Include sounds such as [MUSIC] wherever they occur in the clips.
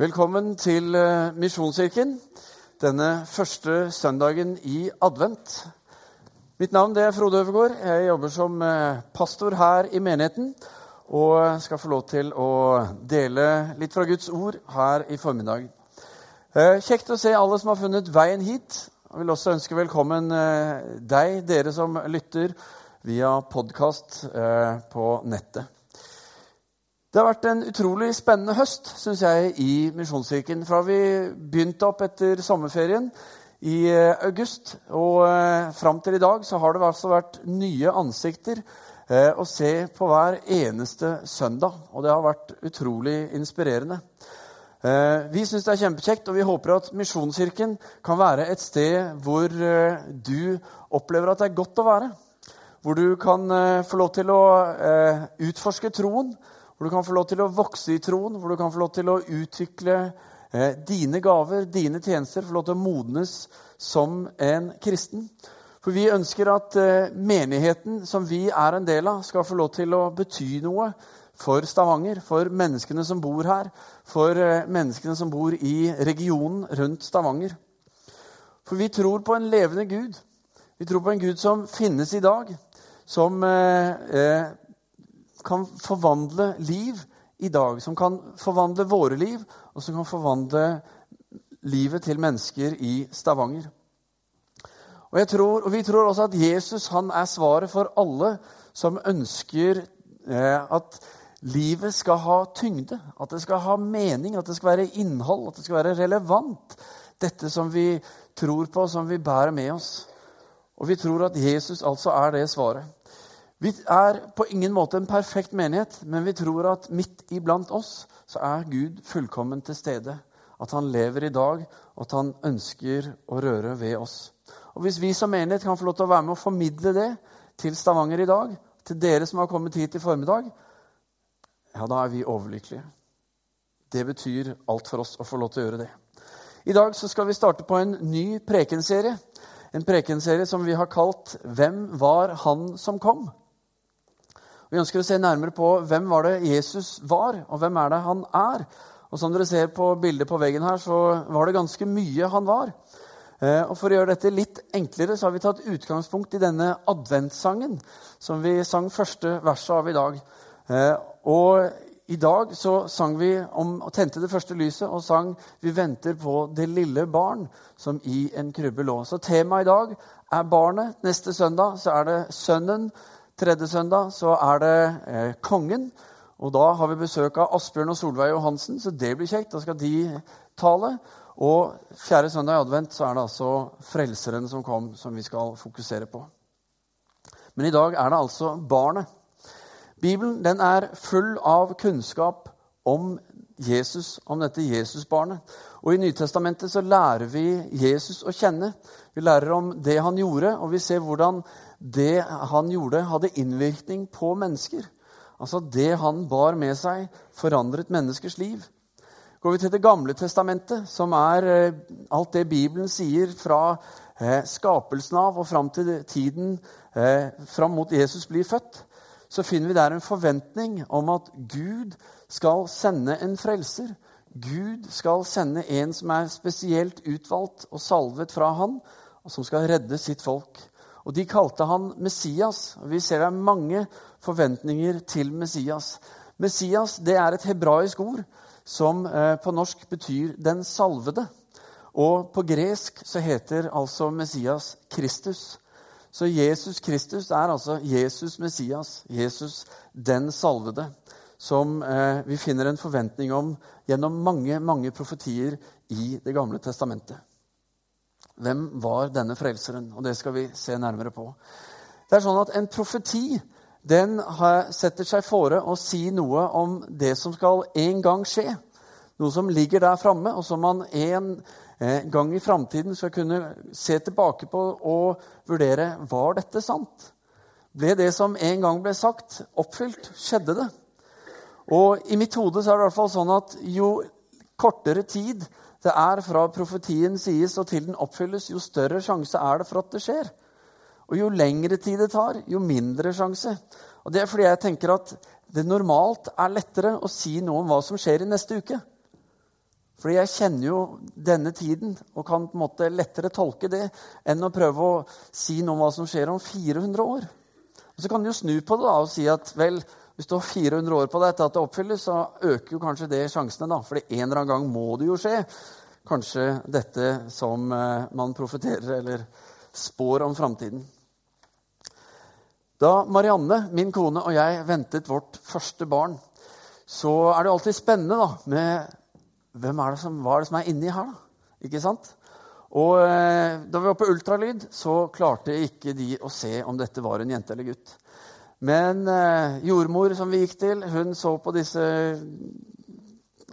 Velkommen til eh, Misjonskirken denne første søndagen i advent. Mitt navn er Frode Øvergaard. Jeg jobber som eh, pastor her i menigheten og skal få lov til å dele litt fra Guds ord her i formiddag. Eh, kjekt å se alle som har funnet veien hit. Jeg vil også ønske velkommen deg, dere som lytter via podkast på nettet. Det har vært en utrolig spennende høst synes jeg, i Misjonskirken. Fra vi begynte opp etter sommerferien i eh, august og eh, fram til i dag, så har det altså vært nye ansikter eh, å se på hver eneste søndag. Og det har vært utrolig inspirerende. Eh, vi syns det er kjempekjekt, og vi håper at Misjonskirken kan være et sted hvor du opplever at det er godt å være. Hvor du kan få lov til å utforske troen hvor du kan få lov til å vokse i troen, hvor du kan få lov til å utvikle eh, dine gaver, dine tjenester, få lov til å modnes som en kristen. For vi ønsker at eh, menigheten som vi er en del av, skal få lov til å bety noe for Stavanger, for menneskene som bor her, for eh, menneskene som bor i regionen rundt Stavanger. For vi tror på en levende Gud. Vi tror på en Gud som finnes i dag, som eh, eh kan forvandle liv i dag. Som kan forvandle våre liv, og som kan forvandle livet til mennesker i Stavanger. Og, tror, og Vi tror også at Jesus han er svaret for alle som ønsker eh, at livet skal ha tyngde, at det skal ha mening, at det skal være innhold, at det skal være relevant. Dette som vi tror på, som vi bærer med oss. Og vi tror at Jesus altså er det svaret. Vi er på ingen måte en perfekt menighet, men vi tror at midt iblant oss så er Gud fullkommen til stede. At han lever i dag, og at han ønsker å røre ved oss. Og Hvis vi som menighet kan få lov til å være med og formidle det til Stavanger i dag, til dere som har kommet hit i formiddag, ja, da er vi overlykkelige. Det betyr alt for oss å få lov til å gjøre det. I dag så skal vi starte på en ny prekenserie. En prekenserie som vi har kalt 'Hvem var han som kom?' Vi ønsker å se nærmere på hvem var det Jesus var, og hvem er det han er. Og Som dere ser på bildet på veggen her, så var det ganske mye han var. Eh, og For å gjøre dette litt enklere så har vi tatt utgangspunkt i denne adventssangen som vi sang første verset av i dag. Eh, og i dag så sang vi om, og tente det første lyset og sang 'Vi venter på det lille barn som i en krybbe lå'. Så temaet i dag er barnet. Neste søndag så er det sønnen Tredje søndag så er det eh, Kongen. Og da har vi besøk av Asbjørn og Solveig Johansen, så det blir kjekt. Da skal de tale. Og fjerde søndag i advent så er det altså Frelseren som kom, som vi skal fokusere på. Men i dag er det altså barnet. Bibelen den er full av kunnskap om Jesus, om dette Jesusbarnet. Og I Nytestamentet så lærer vi Jesus å kjenne. Vi lærer om det han gjorde, og vi ser hvordan det han gjorde, hadde innvirkning på mennesker. Altså det han bar med seg, forandret menneskers liv. Går vi til Det gamle testamentet, som er eh, alt det Bibelen sier fra eh, skapelsen av og fram til tiden eh, fram mot Jesus blir født, så finner vi der en forventning om at Gud skal sende en frelser. Gud skal sende en som er spesielt utvalgt og salvet fra han, og som skal redde sitt folk. Og De kalte han Messias. Vi ser det er mange forventninger til Messias. Messias det er et hebraisk ord som eh, på norsk betyr 'den salvede'. Og på gresk så heter altså Messias Kristus. Så Jesus Kristus er altså Jesus Messias, Jesus den salvede, som eh, vi finner en forventning om gjennom mange, mange profetier i Det gamle testamentet. Hvem var denne frelseren? Og det skal vi se nærmere på. Det er sånn at En profeti den setter seg fore å si noe om det som skal en gang skje. Noe som ligger der framme, og som man en eh, gang i framtiden skal kunne se tilbake på og vurdere var dette sant. Ble det som en gang ble sagt, oppfylt? Skjedde det? Og I mitt hode så er det i hvert fall sånn at jo kortere tid det er fra profetien sies og til den oppfylles, jo større sjanse er det for at det skjer. Og jo lengre tid det tar, jo mindre sjanse. Og Det er fordi jeg tenker at det normalt er lettere å si noe om hva som skjer i neste uke. Fordi jeg kjenner jo denne tiden og kan på en måte lettere tolke det enn å prøve å si noe om hva som skjer om 400 år. Og Så kan du jo snu på det da, og si at vel, hvis du har 400 år på deg til at det oppfylles, så øker jo kanskje det sjansene. da, For en eller annen gang må det jo skje. Kanskje dette som eh, man profeterer eller spår om framtiden. Da Marianne, min kone, og jeg ventet vårt første barn, så er det alltid spennende da, med hvem er det som, hva er det som er inni her. da? Ikke sant? Og eh, Da vi var på ultralyd, så klarte ikke de å se om dette var en jente eller gutt. Men eh, jordmor som vi gikk til, hun så på disse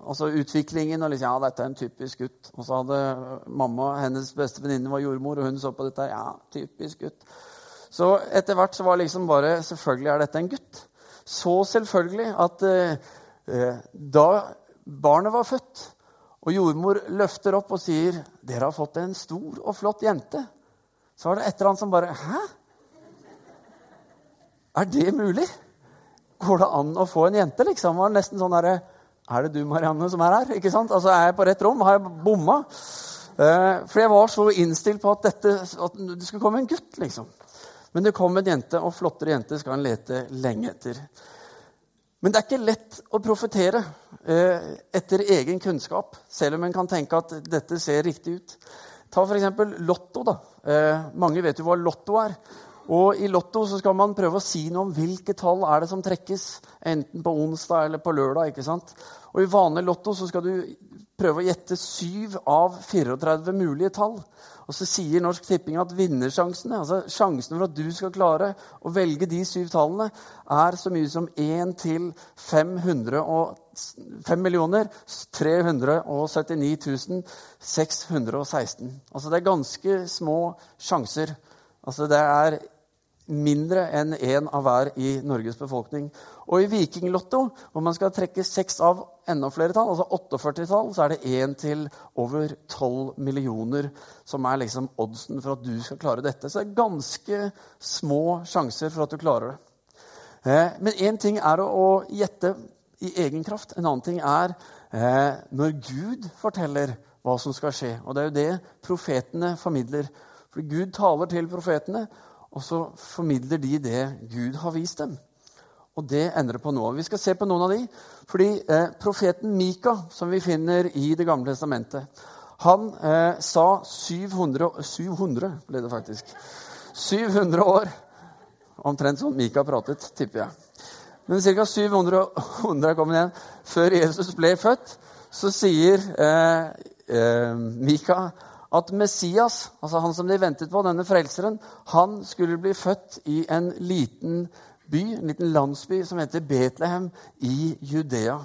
altså utviklingen og liksom, ja, dette er en typisk gutt. Og så hadde mamma, hennes beste venninne var jordmor, og hun så på dette. Ja, typisk gutt. Så etter hvert så var det liksom bare Selvfølgelig er dette en gutt. Så selvfølgelig at eh, eh, da barnet var født, og jordmor løfter opp og sier 'Dere har fått en stor og flott jente', så var det et eller annet som bare 'Hæ? Er det mulig? Går det an å få en jente?' liksom? Var nesten sånn herre Er det du, Marianne, som er her? Ikke sant? Altså, Er jeg på rett rom? Har jeg bomma? Eh, for jeg var så innstilt på at, dette, at det skulle komme en gutt, liksom. Men det kom en jente, og flottere jente skal en lete lenge etter. Men det er ikke lett å profetere eh, etter egen kunnskap, selv om en kan tenke at dette ser riktig ut. Ta f.eks. Lotto. da. Eh, mange vet jo hva Lotto er. Og I Lotto så skal man prøve å si noe om hvilke tall er det som trekkes, enten på onsdag eller på lørdag. ikke sant? Og I vanlig Lotto så skal du prøve å gjette syv av 34 mulige tall. Og så sier Norsk Tipping at vinnersjansene, altså sjansen for at du skal klare å velge de syv tallene, er så mye som 1 til 5 millioner 379 616. Altså det er ganske små sjanser. Altså det er mindre enn én av hver i Norges befolkning. Og i Vikinglotto, hvor man skal trekke seks av enda flere tall, altså 48 tall, så er det én til over 12 millioner som er liksom oddsen for at du skal klare dette. Så det er ganske små sjanser for at du klarer det. Eh, men én ting er å gjette i egen kraft. En annen ting er eh, når Gud forteller hva som skal skje. Og det er jo det profetene formidler. For Gud taler til profetene, og så formidler de det Gud har vist dem. Og det endrer på noe. Vi skal se på noen av de. Fordi eh, profeten Mika, som vi finner i Det gamle testamentet, han eh, sa 700 700 ble det faktisk. 700 år Omtrent sånn Mika pratet, tipper jeg. Men ca. 700 år igjen, før Jesus ble født, så sier eh, eh, Mika at Messias, altså han som de ventet på, denne frelseren, han skulle bli født i en liten by, en liten landsby som heter Betlehem i Judea.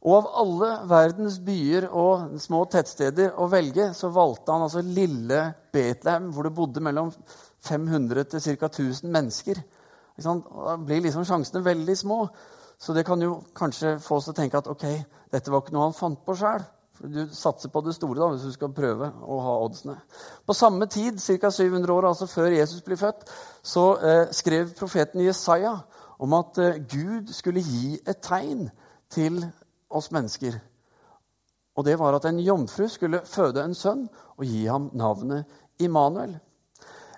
Og av alle verdens byer og små tettsteder å velge, så valgte han altså lille Betlehem, hvor det bodde mellom 500 til ca. 1000 mennesker. Da blir liksom sjansene veldig små. Så det kan jo kanskje få oss til å tenke at ok, dette var ikke noe han fant på sjøl. Du satser på det store da, hvis du skal prøve å ha oddsene. På samme tid, ca. 700 år altså før Jesus blir født, så eh, skrev profeten Jesaja om at eh, Gud skulle gi et tegn til oss mennesker. Og det var at en jomfru skulle føde en sønn og gi ham navnet Immanuel.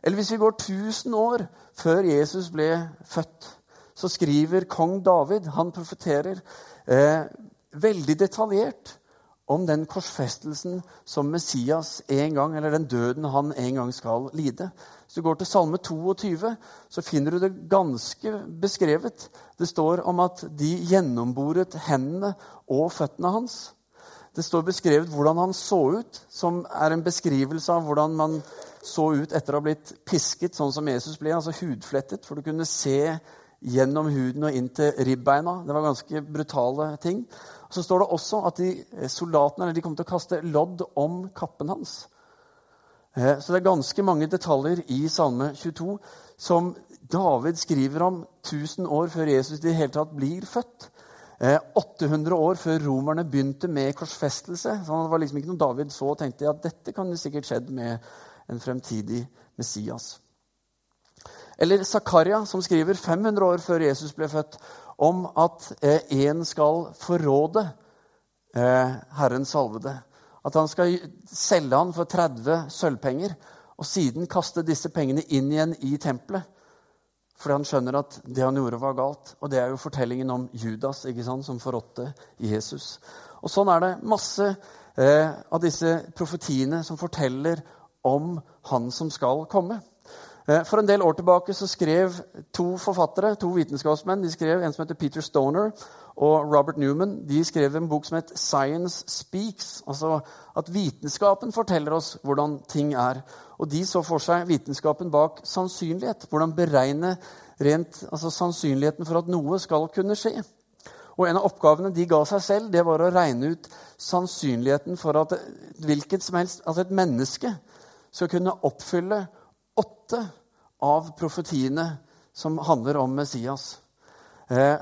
Eller hvis vi går 1000 år før Jesus ble født, så skriver kong David Han profeterer eh, veldig detaljert om den korsfestelsen som Messias en gang, eller den døden han en gang skal lide. Hvis du går til Salme 22, så finner du det ganske beskrevet. Det står om at de gjennomboret hendene og føttene hans. Det står beskrevet hvordan han så ut, som er en beskrivelse av hvordan man så ut etter å ha blitt pisket, sånn som Jesus ble, altså hudflettet. For du kunne se gjennom huden og inn til ribbeina. Det var ganske brutale ting. Så står det også at de eh, soldatene de kom til å kaste lodd om kappen hans. Eh, så det er ganske mange detaljer i Salme 22 som David skriver om 1000 år før Jesus i det hele tatt blir født. 800 eh, år før romerne begynte med korsfestelse. Så det var liksom ikke noe David så og tenkte at dette kan sikkert skjedd med en fremtidig Messias. Eller Zakaria, som skriver 500 år før Jesus ble født, om at én en skal forråde eh, Herren salvede. At han skal selge han for 30 sølvpenger, og siden kaste disse pengene inn igjen i tempelet. Fordi han skjønner at det han gjorde, var galt. Og det er jo fortellingen om Judas ikke sant, som forrådte Jesus. Og sånn er det masse eh, av disse profetiene som forteller om han som skal komme. Eh, for en del år tilbake så skrev to forfattere, to vitenskapsmenn, de skrev en som heter Peter Stoner og Robert Newman, de skrev en bok som het 'Science Speaks'. Altså at vitenskapen forteller oss hvordan ting er. Og de så for seg vitenskapen bak sannsynlighet. Hvordan beregne rent, altså sannsynligheten for at noe skal kunne skje. Og En av oppgavene de ga seg selv, det var å regne ut sannsynligheten for at hvilket som helst, altså et menneske skal kunne oppfylle åtte av profetiene som handler om Messias. Eh,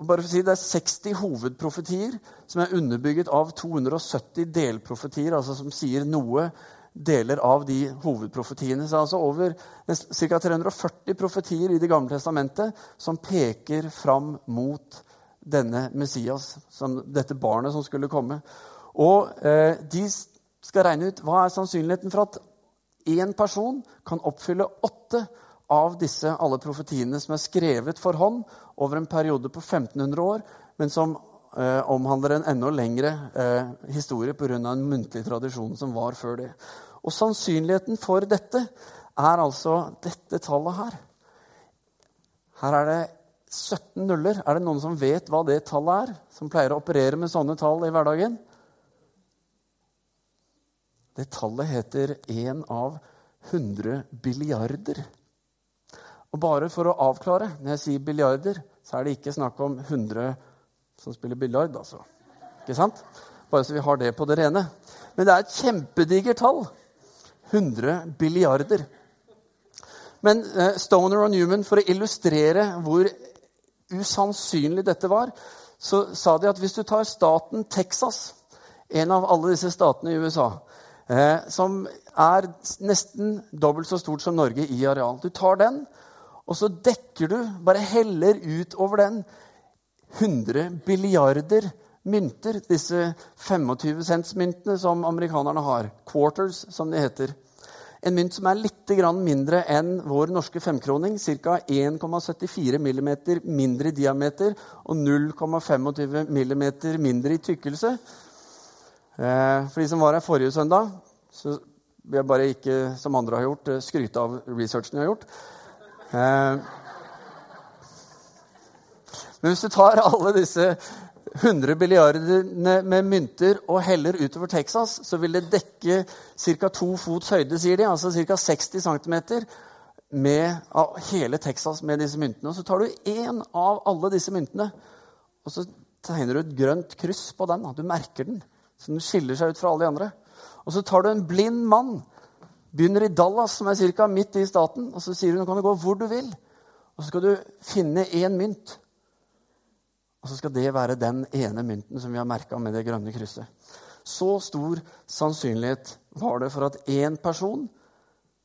bare for å si, Det er 60 hovedprofetier som er underbygget av 270 delprofetier, altså som sier noe deler av de hovedprofetiene. Så altså over ca. 340 profetier i Det gamle testamentet som peker fram mot denne Messias, som, dette barnet som skulle komme. Og eh, de skal regne ut hva er sannsynligheten for at én person kan oppfylle åtte av disse alle profetiene som er skrevet for hånd over en periode på 1500 år, men som eh, omhandler en enda lengre eh, historie pga. en muntlig tradisjon som var før det. Og sannsynligheten for dette er altså dette tallet her. Her er det 17 nuller. Er det noen som vet hva det tallet er? Som pleier å operere med sånne tall i hverdagen? Det tallet heter én av 100 billiarder. Og bare for å avklare når jeg sier billiarder, så er det ikke snakk om 100 som spiller biljard, altså. Ikke sant? Bare så vi har det på det rene. Men det er et kjempedigert tall. 100 billiarder. Men eh, Stoner og Newman, for å illustrere hvor usannsynlig dette var, så sa de at hvis du tar staten Texas, en av alle disse statene i USA, eh, som er nesten dobbelt så stort som Norge i areal. Du tar den, og så dekker du, bare heller ut over den, 100 billiarder mynter. Disse 25-centsmyntene som amerikanerne har. Quarters, som de heter. En mynt som er litt mindre enn vår norske femkroning. Ca. 1,74 mm mindre i diameter og 0,25 mm mindre i tykkelse. Eh, for de som var her forrige søndag, så vil jeg bare ikke, som andre har gjort, eh, skryte av researchen jeg har gjort. Eh, men hvis du tar alle disse 100 milliardene med mynter og heller utover Texas, så vil det dekke ca. to fots høyde, sier de, altså ca. 60 cm med, hele Texas med disse myntene. Og så tar du én av alle disse myntene, og så tegner du et grønt kryss på den. Du merker den som skiller seg ut fra alle de andre. Og så tar du en blind mann, begynner i Dallas, som er ca. midt i staten, og så sier du nå kan du gå hvor du vil. Og så skal du finne én mynt. Og så skal det være den ene mynten som vi har merka med det grønne krysset. Så stor sannsynlighet var det for at én person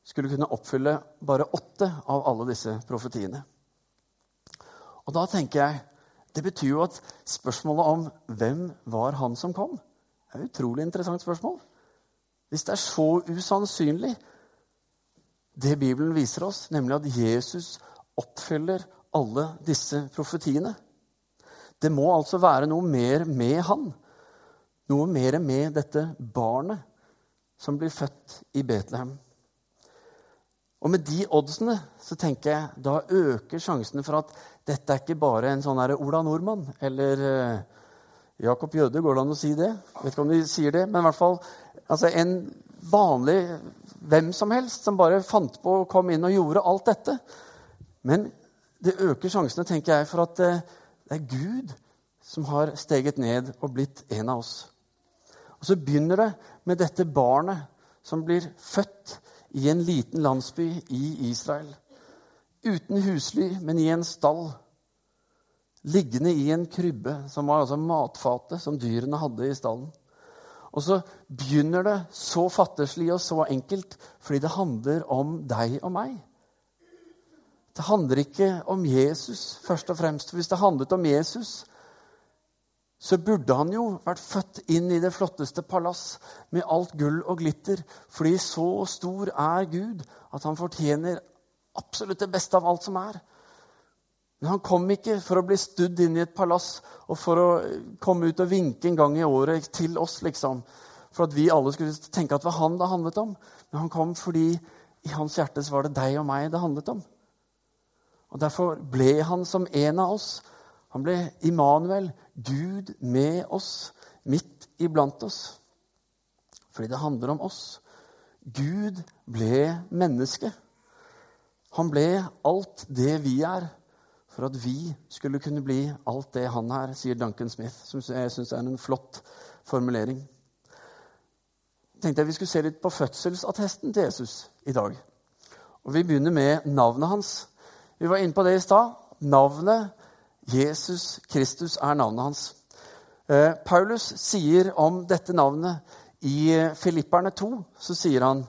skulle kunne oppfylle bare åtte av alle disse profetiene. Og da tenker jeg Det betyr jo at spørsmålet om hvem var han som kom, det er et utrolig interessant spørsmål. Hvis det er så usannsynlig, det Bibelen viser oss, nemlig at Jesus oppfyller alle disse profetiene Det må altså være noe mer med han. Noe mer med dette barnet som blir født i Betlehem. Og med de oddsene så tenker jeg, da øker sjansene for at dette er ikke bare en sånn Ola Nordmann eller eh, Jakob Jøde, går det an å si det? Vet ikke om de sier det, men i hvert fall altså en vanlig hvem som helst som bare fant på å komme inn og gjorde alt dette. Men det øker sjansene, tenker jeg, for at eh, det er Gud som har steget ned og blitt en av oss. Og så begynner det med dette barnet som blir født i en liten landsby i Israel. Uten husly, men i en stall liggende i en krybbe, som var altså matfatet som dyrene hadde i stallen. Og så begynner det så fattigslig og så enkelt fordi det handler om deg og meg. Det handler ikke om Jesus først og fremst. Hvis det handlet om Jesus, så burde han jo vært født inn i det flotteste palass med alt gull og glitter, fordi så stor er Gud at han fortjener absolutt det beste av alt som er. Men han kom ikke for å bli studd inn i et palass og for å komme ut og vinke en gang i året til oss, liksom. For at vi alle skulle tenke at det var han det handlet om. Men han kom fordi i hans hjerte var det deg og meg det handlet om. Og Derfor ble han som en av oss. Han ble Immanuel, Gud med oss, midt iblant oss. Fordi det handler om oss. Gud ble menneske. Han ble alt det vi er, for at vi skulle kunne bli alt det han er, sier Duncan Smith, som jeg syns er en flott formulering. Tenkte jeg vi skulle se litt på fødselsattesten til Jesus i dag. Og Vi begynner med navnet hans. Vi var inne på det i stad. Navnet Jesus Kristus er navnet hans. Eh, Paulus sier om dette navnet i Filipperne 2, så sier han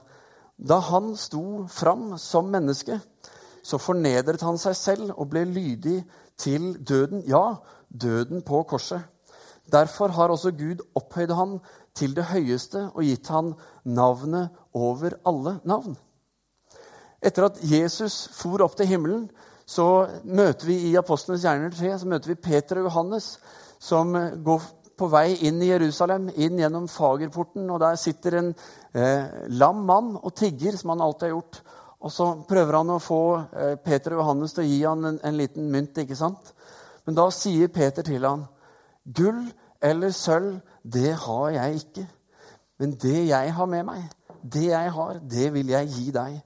da han sto fram som menneske, så fornedret han seg selv og ble lydig til døden. Ja, døden på korset. Derfor har også Gud opphøyd han til det høyeste og gitt han navnet over alle navn. Etter at Jesus for opp til himmelen, så møter vi i Apostlenes gjerninger 3 så møter vi Peter og Johannes som går på vei inn i Jerusalem, inn gjennom fagerporten. og Der sitter en eh, lam mann og tigger, som han alltid har gjort. Og så prøver han å få eh, Peter og Johannes til å gi han en, en, liten mynt. ikke sant? Men da sier Peter til han, 'Gull eller sølv, det har jeg ikke.' 'Men det jeg har med meg, det jeg har, det vil jeg gi deg.'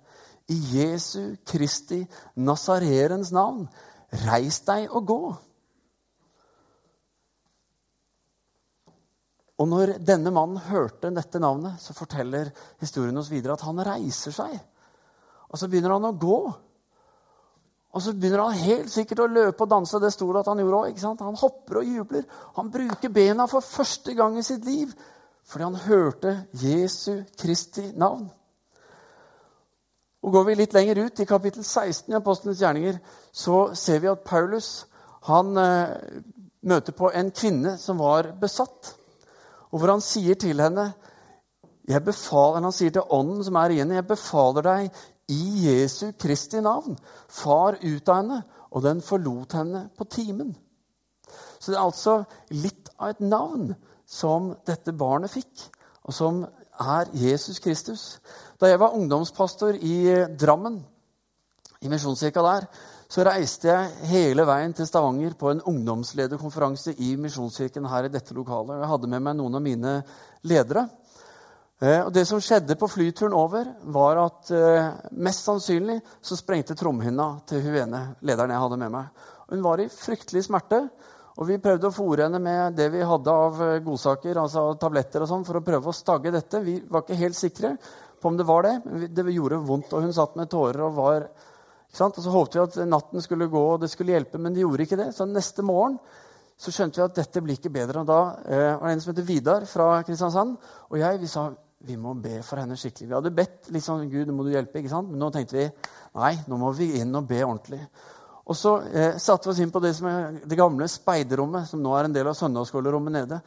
I Jesu Kristi Nazarerens navn, reis deg og gå. Og når denne mannen hørte dette navnet, så forteller historien oss videre at han reiser seg. Og så begynner han å gå. Og så begynner han helt sikkert å løpe og danse. Det sto at han gjorde òg. Han hopper og jubler. Han bruker bena for første gang i sitt liv fordi han hørte Jesu Kristi navn. Og Går vi litt lenger ut, i kapittel 16 i Apostlenes gjerninger, så ser vi at Paulus han eh, møter på en kvinne som var besatt. Og hvor han sier til henne jeg befaler, Han sier til ånden som er i henne, jeg befaler deg i Jesu Kristi navn, far ut av henne. Og den forlot henne på timen. Så det er altså litt av et navn som dette barnet fikk, og som er Jesus Kristus. Da jeg var ungdomspastor i Drammen, i Misjonskirka der, så reiste jeg hele veien til Stavanger på en ungdomslederkonferanse i Misjonskirken her i dette lokalet. Jeg hadde med meg noen av mine ledere. Eh, og Det som skjedde på flyturen over, var at eh, mest sannsynlig så sprengte trommehinna til hun ene lederen jeg hadde med meg. Hun var i fryktelig smerte. Og Vi prøvde å fòre henne med det vi hadde av godsaker, altså tabletter og sånn, for å prøve å stagge dette. Vi var ikke helt sikre på om det var det. Men det gjorde vondt, og hun satt med tårer og var Og Så håpte vi at natten skulle gå og det skulle hjelpe, men det gjorde ikke det. Så neste morgen så skjønte vi at dette blir ikke bedre. Og da eh, var det en som heter Vidar fra Kristiansand, og jeg vi sa vi må be for henne skikkelig. Vi hadde bedt litt sånn, Gud, må du hjelpe, ikke sant? Men nå tenkte vi nei, nå må vi inn og be ordentlig. Og så eh, satte vi oss inn på det som er det gamle speiderrommet, som nå er en del av søndagsskolerommet nede.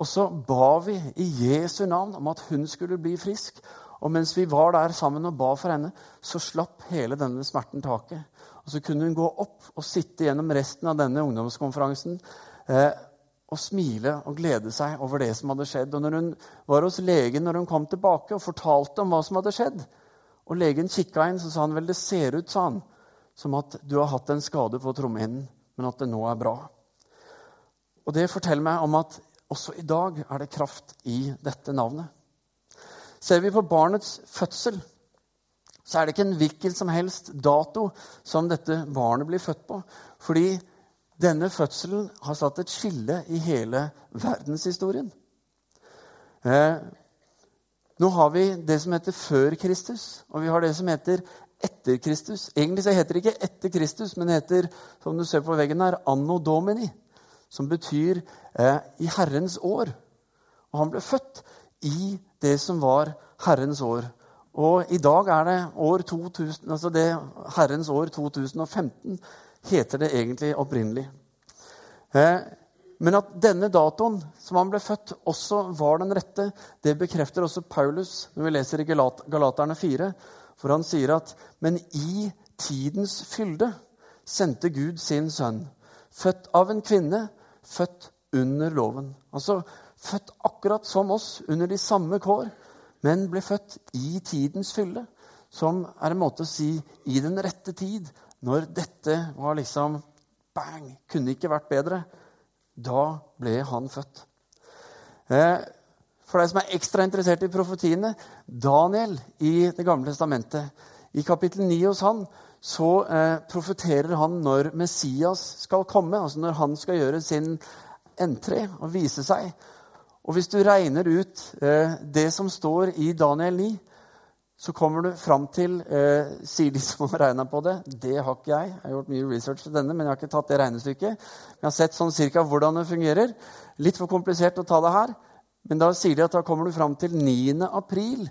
Og så ba vi i Jesu navn om at hun skulle bli frisk. Og mens vi var der sammen og ba for henne, så slapp hele denne smerten taket. Og så kunne hun gå opp og sitte gjennom resten av denne ungdomskonferansen eh, og smile og glede seg over det som hadde skjedd. Og når hun var hos legen når hun kom tilbake og fortalte om hva som hadde skjedd, og legen kikka inn, så sa han vel det ser ut sa han, som at du har hatt en skade på trommehinnen, men at det nå er bra. Og det forteller meg om at også i dag er det kraft i dette navnet. Ser vi på barnets fødsel, så er det ikke en hvilken som helst dato som dette barnet blir født på. Fordi denne fødselen har satt et skille i hele verdenshistorien. Eh, nå har vi det som heter før Kristus, og vi har det som heter etter Kristus. Egentlig så heter det ikke etter Kristus, men det heter som du ser på veggen her, anno domini, som betyr eh, i Herrens år. Og han ble født i det som var Herrens år. Og i dag er det år 2000, altså det Herrens år 2015 heter det egentlig opprinnelig. Eh, Men at denne datoen som han ble født, også var den rette, det bekrefter også Paulus når vi leser i Galaterne 4. For han sier at Men i tidens fylde sendte Gud sin sønn, født av en kvinne, født under loven. Altså født akkurat som oss, under de samme kår, men ble født i tidens fylde. Som er en måte å si i den rette tid, når dette var liksom Bang! Kunne ikke vært bedre. Da ble han født. Eh, for deg som er ekstra interessert i profetiene Daniel i Det gamle testamentet. I kapittel 9 hos han så eh, profeterer han når Messias skal komme, altså når han skal gjøre sin entré og vise seg. Og hvis du regner ut eh, det som står i Daniel 9, så kommer du fram til eh, Sier de [LAUGHS] som har regna på det. Det har ikke jeg. Jeg har gjort mye research til denne, men jeg har ikke tatt det regnestykket. Jeg har sett sånn cirka hvordan det fungerer. Litt for komplisert å ta det her. Men da sier de at da kommer du fram til 9. april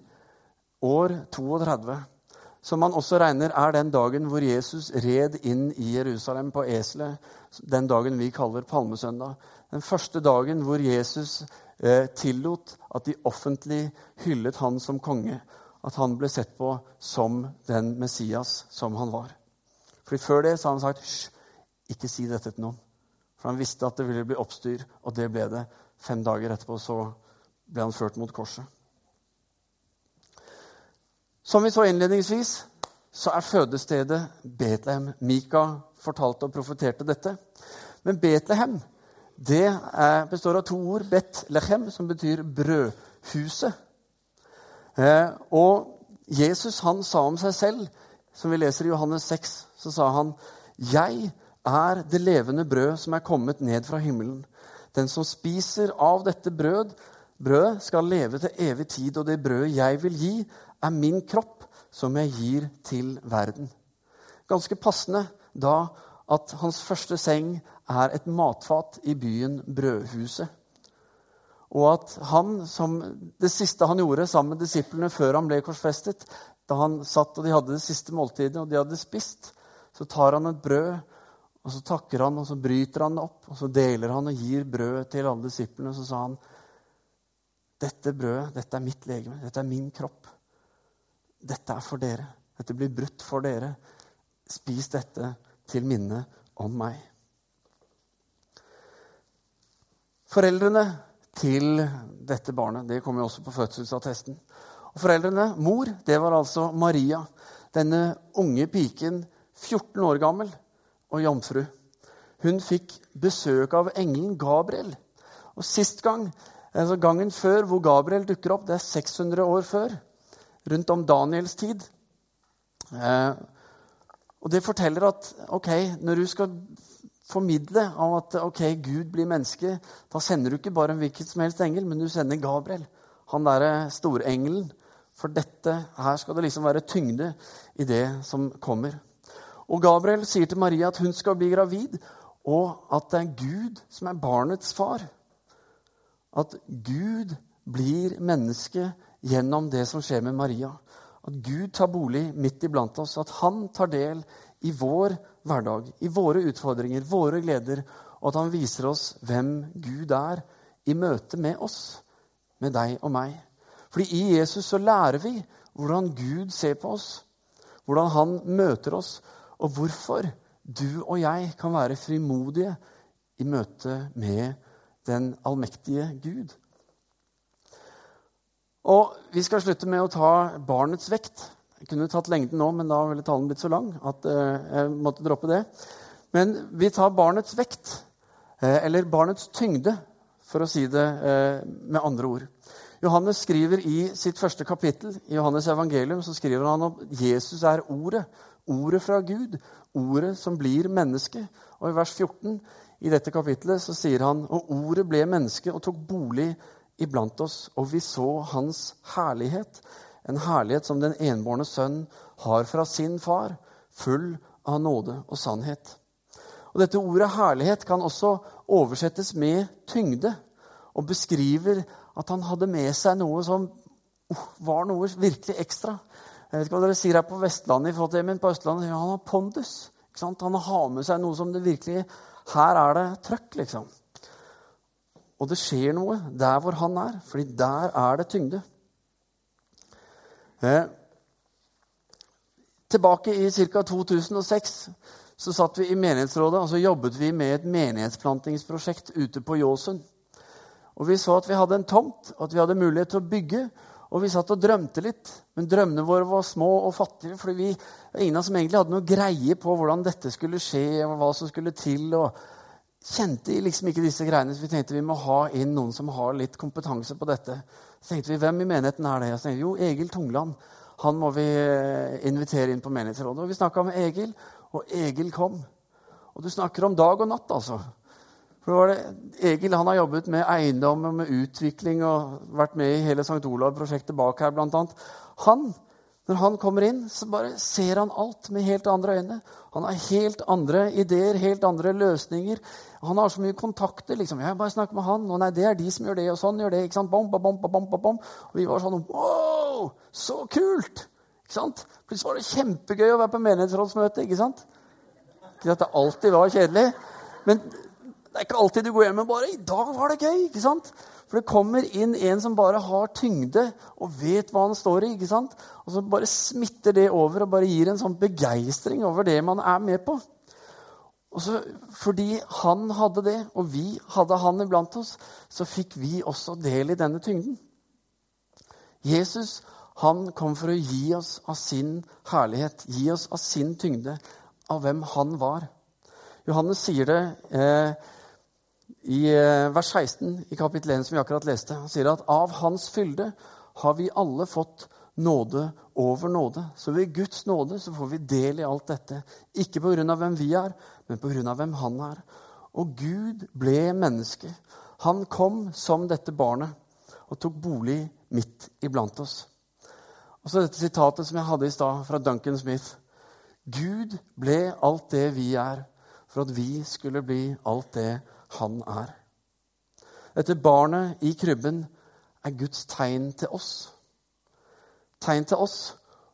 år 32. Som man også regner er den dagen hvor Jesus red inn i Jerusalem på eselet. Den dagen vi kaller palmesøndag. Den første dagen hvor Jesus eh, tillot at de offentlig hyllet han som konge at han ble sett på som den Messias som han var. Fordi Før det så hadde han sagt Hysj, ikke si dette til noen. For han visste at det ville bli oppstyr, og det ble det. Fem dager etterpå så ble han ført mot korset. Som vi så innledningsvis, så er fødestedet Betlehem. Mika fortalte og profeterte dette. Men Betlehem det består av to ord. Bet-lehem, som betyr brødhuset. Eh, og Jesus han sa om seg selv, som vi leser i Johannes 6, så sa han, 'Jeg er det levende brød som er kommet ned fra himmelen.' 'Den som spiser av dette brød, brødet, skal leve til evig tid.' 'Og det brødet jeg vil gi, er min kropp, som jeg gir til verden.' Ganske passende da at hans første seng er et matfat i byen Brødhuset. Og at han, som det siste han gjorde sammen med disiplene før han ble korsfestet, da han satt og de hadde det siste måltidet, og de hadde spist, så tar han et brød, og så takker han, og så bryter han det opp, og så deler han og gir brød til alle disiplene. Og så sa han, 'Dette brødet, dette er mitt legeme, dette er min kropp. Dette er for dere. Dette blir brutt for dere. Spis dette til minne om meg.' Foreldrene til dette barnet. Det kom jo også på fødselsattesten. Og Foreldrene, mor, det var altså Maria. Denne unge piken, 14 år gammel og jomfru. Hun fikk besøk av engelen Gabriel. Og sist gang, altså gangen før hvor Gabriel dukker opp, det er 600 år før, rundt om Daniels tid. Eh, og det forteller at ok, når du skal formidle av at ok, Gud blir menneske. Da sender du ikke bare en hvilken som helst engel, men du sender Gabriel. Han derre storengelen. For dette her skal det liksom være tyngde i det som kommer. Og Gabriel sier til Maria at hun skal bli gravid, og at det er Gud som er barnets far. At Gud blir menneske gjennom det som skjer med Maria. At Gud tar bolig midt iblant oss. At han tar del i vår hverdag, i våre utfordringer, våre gleder, og at han viser oss hvem Gud er i møte med oss, med deg og meg. Fordi i Jesus så lærer vi hvordan Gud ser på oss, hvordan han møter oss, og hvorfor du og jeg kan være frimodige i møte med den allmektige Gud. Og Vi skal slutte med å ta barnets vekt. Jeg kunne tatt lengden nå, men da ville talen blitt så lang at uh, jeg måtte droppe det. Men vi tar barnets vekt, uh, eller barnets tyngde, for å si det uh, med andre ord. Johannes skriver i sitt første kapittel i Johannes evangelium så skriver han at Jesus er ordet. Ordet fra Gud. Ordet som blir menneske. Og i vers 14 i dette kapittelet så sier han og ordet ble menneske og tok bolig iblant oss, og vi så hans herlighet en herlighet som den enbårne sønn har fra sin far, full av nåde og sannhet. Og Dette ordet herlighet kan også oversettes med tyngde, og beskriver at han hadde med seg noe som oh, var noe virkelig ekstra. Jeg vet ikke hva dere sier her på Vestlandet, til, men på Østlandet han har pondus. Han har med seg noe som det virkelig Her er det trøkk, liksom. Og det skjer noe der hvor han er, fordi der er det tyngde. Eh, tilbake i ca. 2006 så satt vi i menighetsrådet og så jobbet vi med et menighetsplantingsprosjekt ute på Ljåsund. Og Vi så at vi hadde en tomt, og at vi hadde mulighet til å bygge. Og vi satt og drømte litt, men drømmene våre var små og fattige. fordi vi, ingen av oss som egentlig hadde noe greie på hvordan dette skulle skje, og hva som skulle til. og kjente liksom ikke disse greiene, så vi tenkte vi må ha inn noen som har litt kompetanse på dette. Så tenkte vi, Hvem i menigheten er det? Så tenkte Jo, Egil Tungland. Han må vi eh, invitere inn på menighetsrådet. Og vi snakka med Egil, og Egil kom. Og du snakker om dag og natt, altså. For det, Egil han har jobbet med eiendom og med utvikling og vært med i hele St. Olav-prosjektet bak her, blant annet. Han, når han kommer inn, så bare ser han alt med helt andre øyne. Han har helt andre ideer, helt andre løsninger. Han har så mye kontakter. liksom. Jeg bare snakker med han, og nei, det er de som gjør det, og sånn gjør det. ikke sant? Bom, bom, bom, bom. Og vi var sånn Wow! Så kult! Ikke sant? Plutselig var det kjempegøy å være på menighetsrådsmøte. ikke sant? Ikke at det alltid var kjedelig. Men det er ikke alltid du går hjem og bare 'I dag var det gøy!' ikke sant? For det kommer inn en som bare har tyngde og vet hva han står i. ikke sant? Og så bare smitter det over og bare gir en sånn begeistring over det man er med på. Og så, Fordi han hadde det, og vi hadde han iblant oss, så fikk vi også del i denne tyngden. Jesus han kom for å gi oss av sin herlighet, gi oss av sin tyngde, av hvem han var. Johannes sier det eh, i eh, vers 16 i kapittel 1, som vi akkurat leste. Han sier at av hans fylde har vi alle fått nåde over nåde. Så ved Guds nåde så får vi del i alt dette. Ikke pga. hvem vi er, men pga. hvem han er. Og Gud ble menneske. Han kom som dette barnet og tok bolig midt iblant oss. Og så dette sitatet som jeg hadde i stad, fra Duncan Smith. Gud ble alt det vi er, for at vi skulle bli alt det han er. Dette barnet i krybben er Guds tegn til oss. Tegn til oss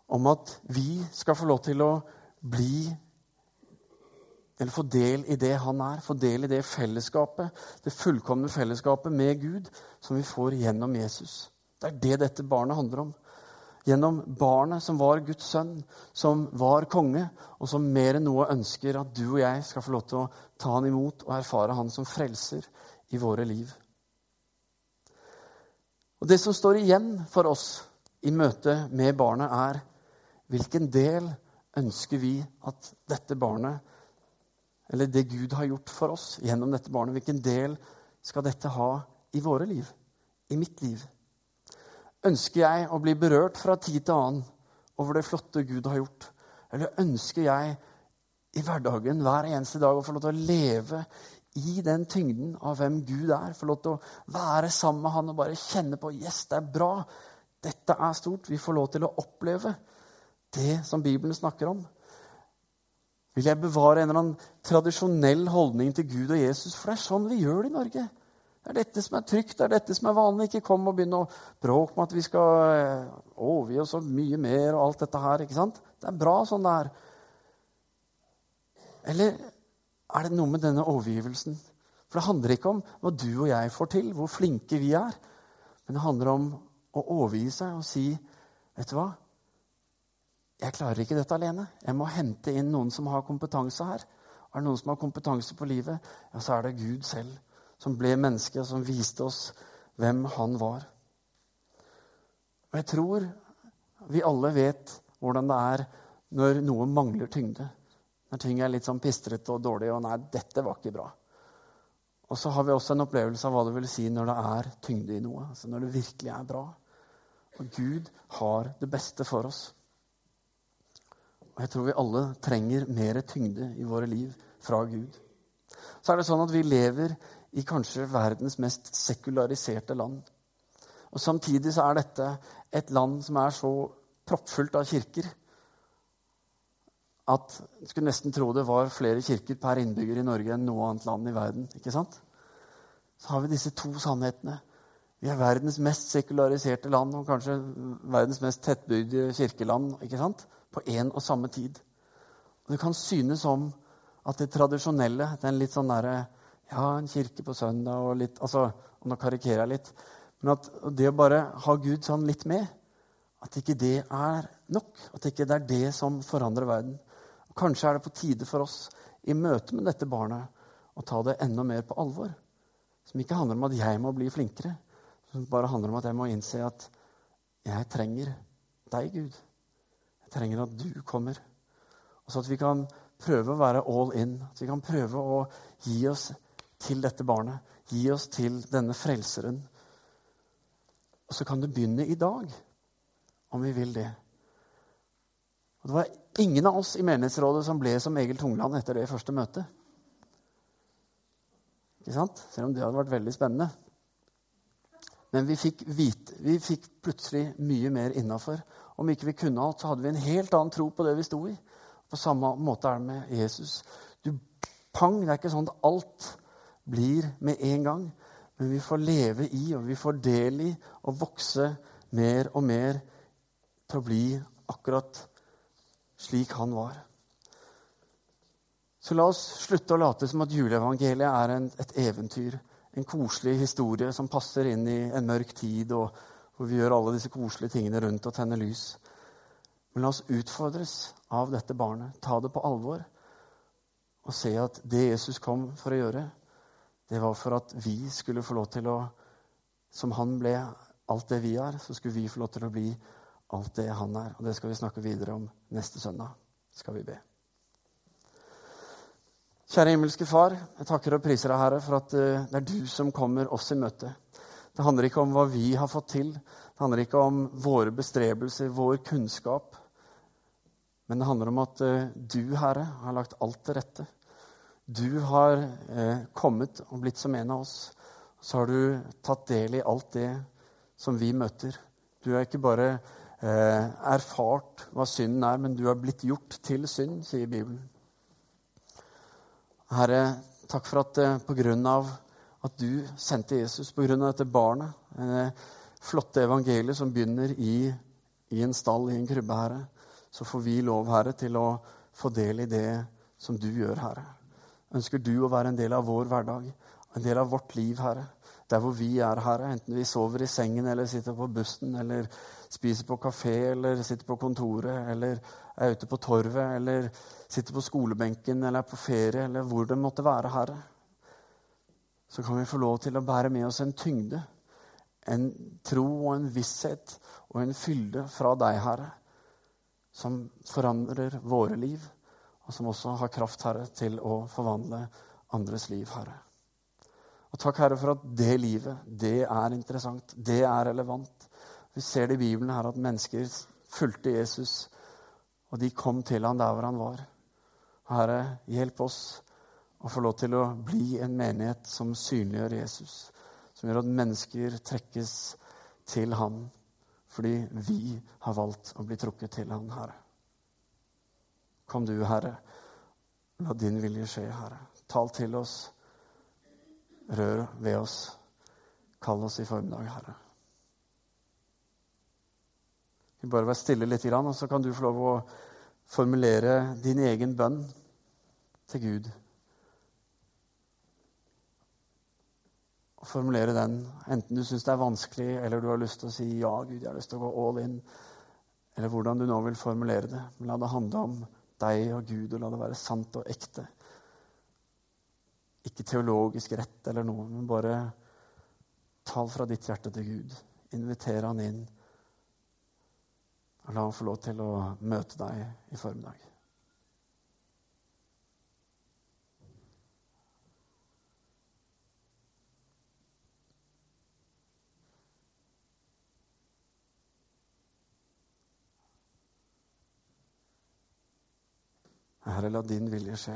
om at vi skal få lov til å bli eller få del i det han er, få del i det fellesskapet, det fullkomne fellesskapet med Gud som vi får gjennom Jesus. Det er det dette barnet handler om gjennom barnet som var Guds sønn, som var konge, og som mer enn noe ønsker at du og jeg skal få lov til å ta han imot og erfare han som frelser i våre liv. Og Det som står igjen for oss i møte med barnet, er hvilken del ønsker vi at dette barnet, eller det Gud har gjort for oss gjennom dette barnet, hvilken del skal dette ha i våre liv, i mitt liv? Ønsker jeg å bli berørt fra tid til annen over det flotte Gud har gjort? Eller ønsker jeg i hverdagen hver eneste dag å få lov til å leve i den tyngden av hvem Gud er? Få lov til å være sammen med Han og bare kjenne på Yes, det er bra. Dette er stort. Vi får lov til å oppleve det som Bibelen snakker om. Vil jeg bevare en eller annen tradisjonell holdning til Gud og Jesus? For det er sånn vi gjør det i Norge. Det er dette som er trygt, det er dette som er vanlig. Ikke kom og begynne å bråke med at vi skal eh, overgi oss så mye mer og alt dette her. ikke sant? Det er bra sånn det er. Eller er det noe med denne overgivelsen? For det handler ikke om hva du og jeg får til, hvor flinke vi er. Men det handler om å overgi seg og si, 'Vet du hva? Jeg klarer ikke dette alene. Jeg må hente inn noen som har kompetanse her.' Er det noen som har kompetanse på livet, ja, så er det Gud selv som ble menneske, og som viste oss hvem han var. Og jeg tror vi alle vet hvordan det er når noe mangler tyngde. Når ting er litt sånn pistrete og dårlig, og 'nei, dette var ikke bra'. Og så har vi også en opplevelse av hva det vil si når det er tyngde i noe. altså Når det virkelig er bra. Og Gud har det beste for oss. Og jeg tror vi alle trenger mer tyngde i våre liv fra Gud. Så er det sånn at vi lever i kanskje verdens mest sekulariserte land. Og Samtidig så er dette et land som er så proppfullt av kirker at du skulle nesten tro det var flere kirker per innbygger i Norge enn noe annet land i verden. ikke sant? Så har vi disse to sannhetene. Vi er verdens mest sekulariserte land og kanskje verdens mest tettbygde kirkeland ikke sant? på én og samme tid. Og Det kan synes som at det tradisjonelle, den litt sånn derre Ja, en kirke på søndag og litt altså, og Nå karikerer jeg litt. Men at det å bare ha Gud sånn litt med, at ikke det er nok. At ikke det er det som forandrer verden. Og kanskje er det på tide for oss i møte med dette barnet å ta det enda mer på alvor. Som ikke handler om at jeg må bli flinkere, som bare handler om at jeg må innse at jeg trenger deg, Gud. Jeg trenger at du kommer. Og så at vi kan prøve å være all in. At vi kan prøve å gi oss til dette barnet. Gi oss til denne frelseren. Og så kan det begynne i dag, om vi vil det. Og Det var ingen av oss i menighetsrådet som ble som Egil Tungland etter det første møtet. Ikke sant? Selv om det hadde vært veldig spennende. Men vi fikk, vite, vi fikk plutselig mye mer innafor. Om ikke vi kunne alt, så hadde vi en helt annen tro på det vi sto i. På samme måte er det med Jesus. Du, pang, Det er ikke sånn at alt blir med en gang. Men vi får leve i, og vi får del i, og vokse mer og mer til å bli akkurat slik han var. Så la oss slutte å late som at juleevangeliet er en, et eventyr. En koselig historie som passer inn i en mørk tid, og hvor vi gjør alle disse koselige tingene rundt og tenner lys. Men la oss utfordres av dette barnet. Ta det på alvor. Og se at det Jesus kom for å gjøre, det var for at vi skulle få lov til å Som han ble alt det vi er, så skulle vi få lov til å bli alt det han er. Og det skal vi snakke videre om neste søndag. Skal vi be. Kjære himmelske Far, jeg takker og priser deg, Herre, for at eh, det er du som kommer oss i møte. Det handler ikke om hva vi har fått til, det handler ikke om våre bestrebelser, vår kunnskap. Men det handler om at eh, du, Herre, har lagt alt til rette. Du har eh, kommet og blitt som en av oss. Så har du tatt del i alt det som vi møter. Du har ikke bare erfart hva synden er, men du har blitt gjort til synd, sier Bibelen. Herre, takk for at eh, pga. at du sendte Jesus, pga. dette barnet, det flotte evangeliet som begynner i, i, en stall, i en krybbe, Herre, så får vi lov, Herre, til å få del i det som du gjør, Herre. Ønsker du å være en del av vår hverdag, en del av vårt liv, Herre? Der hvor vi er, Herre, enten vi sover i sengen eller sitter på bussen eller spiser på kafé eller sitter på kontoret eller er ute på torvet eller sitter på skolebenken eller er på ferie eller hvor det måtte være, Herre, så kan vi få lov til å bære med oss en tyngde, en tro og en visshet og en fylde fra deg, Herre, som forandrer våre liv, og som også har kraft, Herre, til å forvandle andres liv, Herre. Og takk, Herre, for at det livet, det er interessant, det er relevant. Vi ser det i Bibelen her at mennesker fulgte Jesus, og de kom til ham der hvor han var. Herre, hjelp oss å få lov til å bli en menighet som synliggjør Jesus. Som gjør at mennesker trekkes til ham fordi vi har valgt å bli trukket til ham, Herre. Kom du, Herre. La din vilje skje, Herre. Tal til oss. Rør ved oss. Kall oss i formiddag, Herre. Vi bare være stille litt, og så kan du få lov å formulere din egen bønn til Gud. Og formulere den, enten du syns det er vanskelig, eller du har lyst til å si ja, Gud, jeg har lyst til å gå all in, eller hvordan du nå vil formulere det. Men la det handle om deg og Gud, og la det være sant og ekte. Ikke teologisk rett eller noe, men bare tal fra ditt hjerte til Gud. Inviter han inn. Og la ham få lov til å møte deg i formiddag. Herre, la din vilje skje.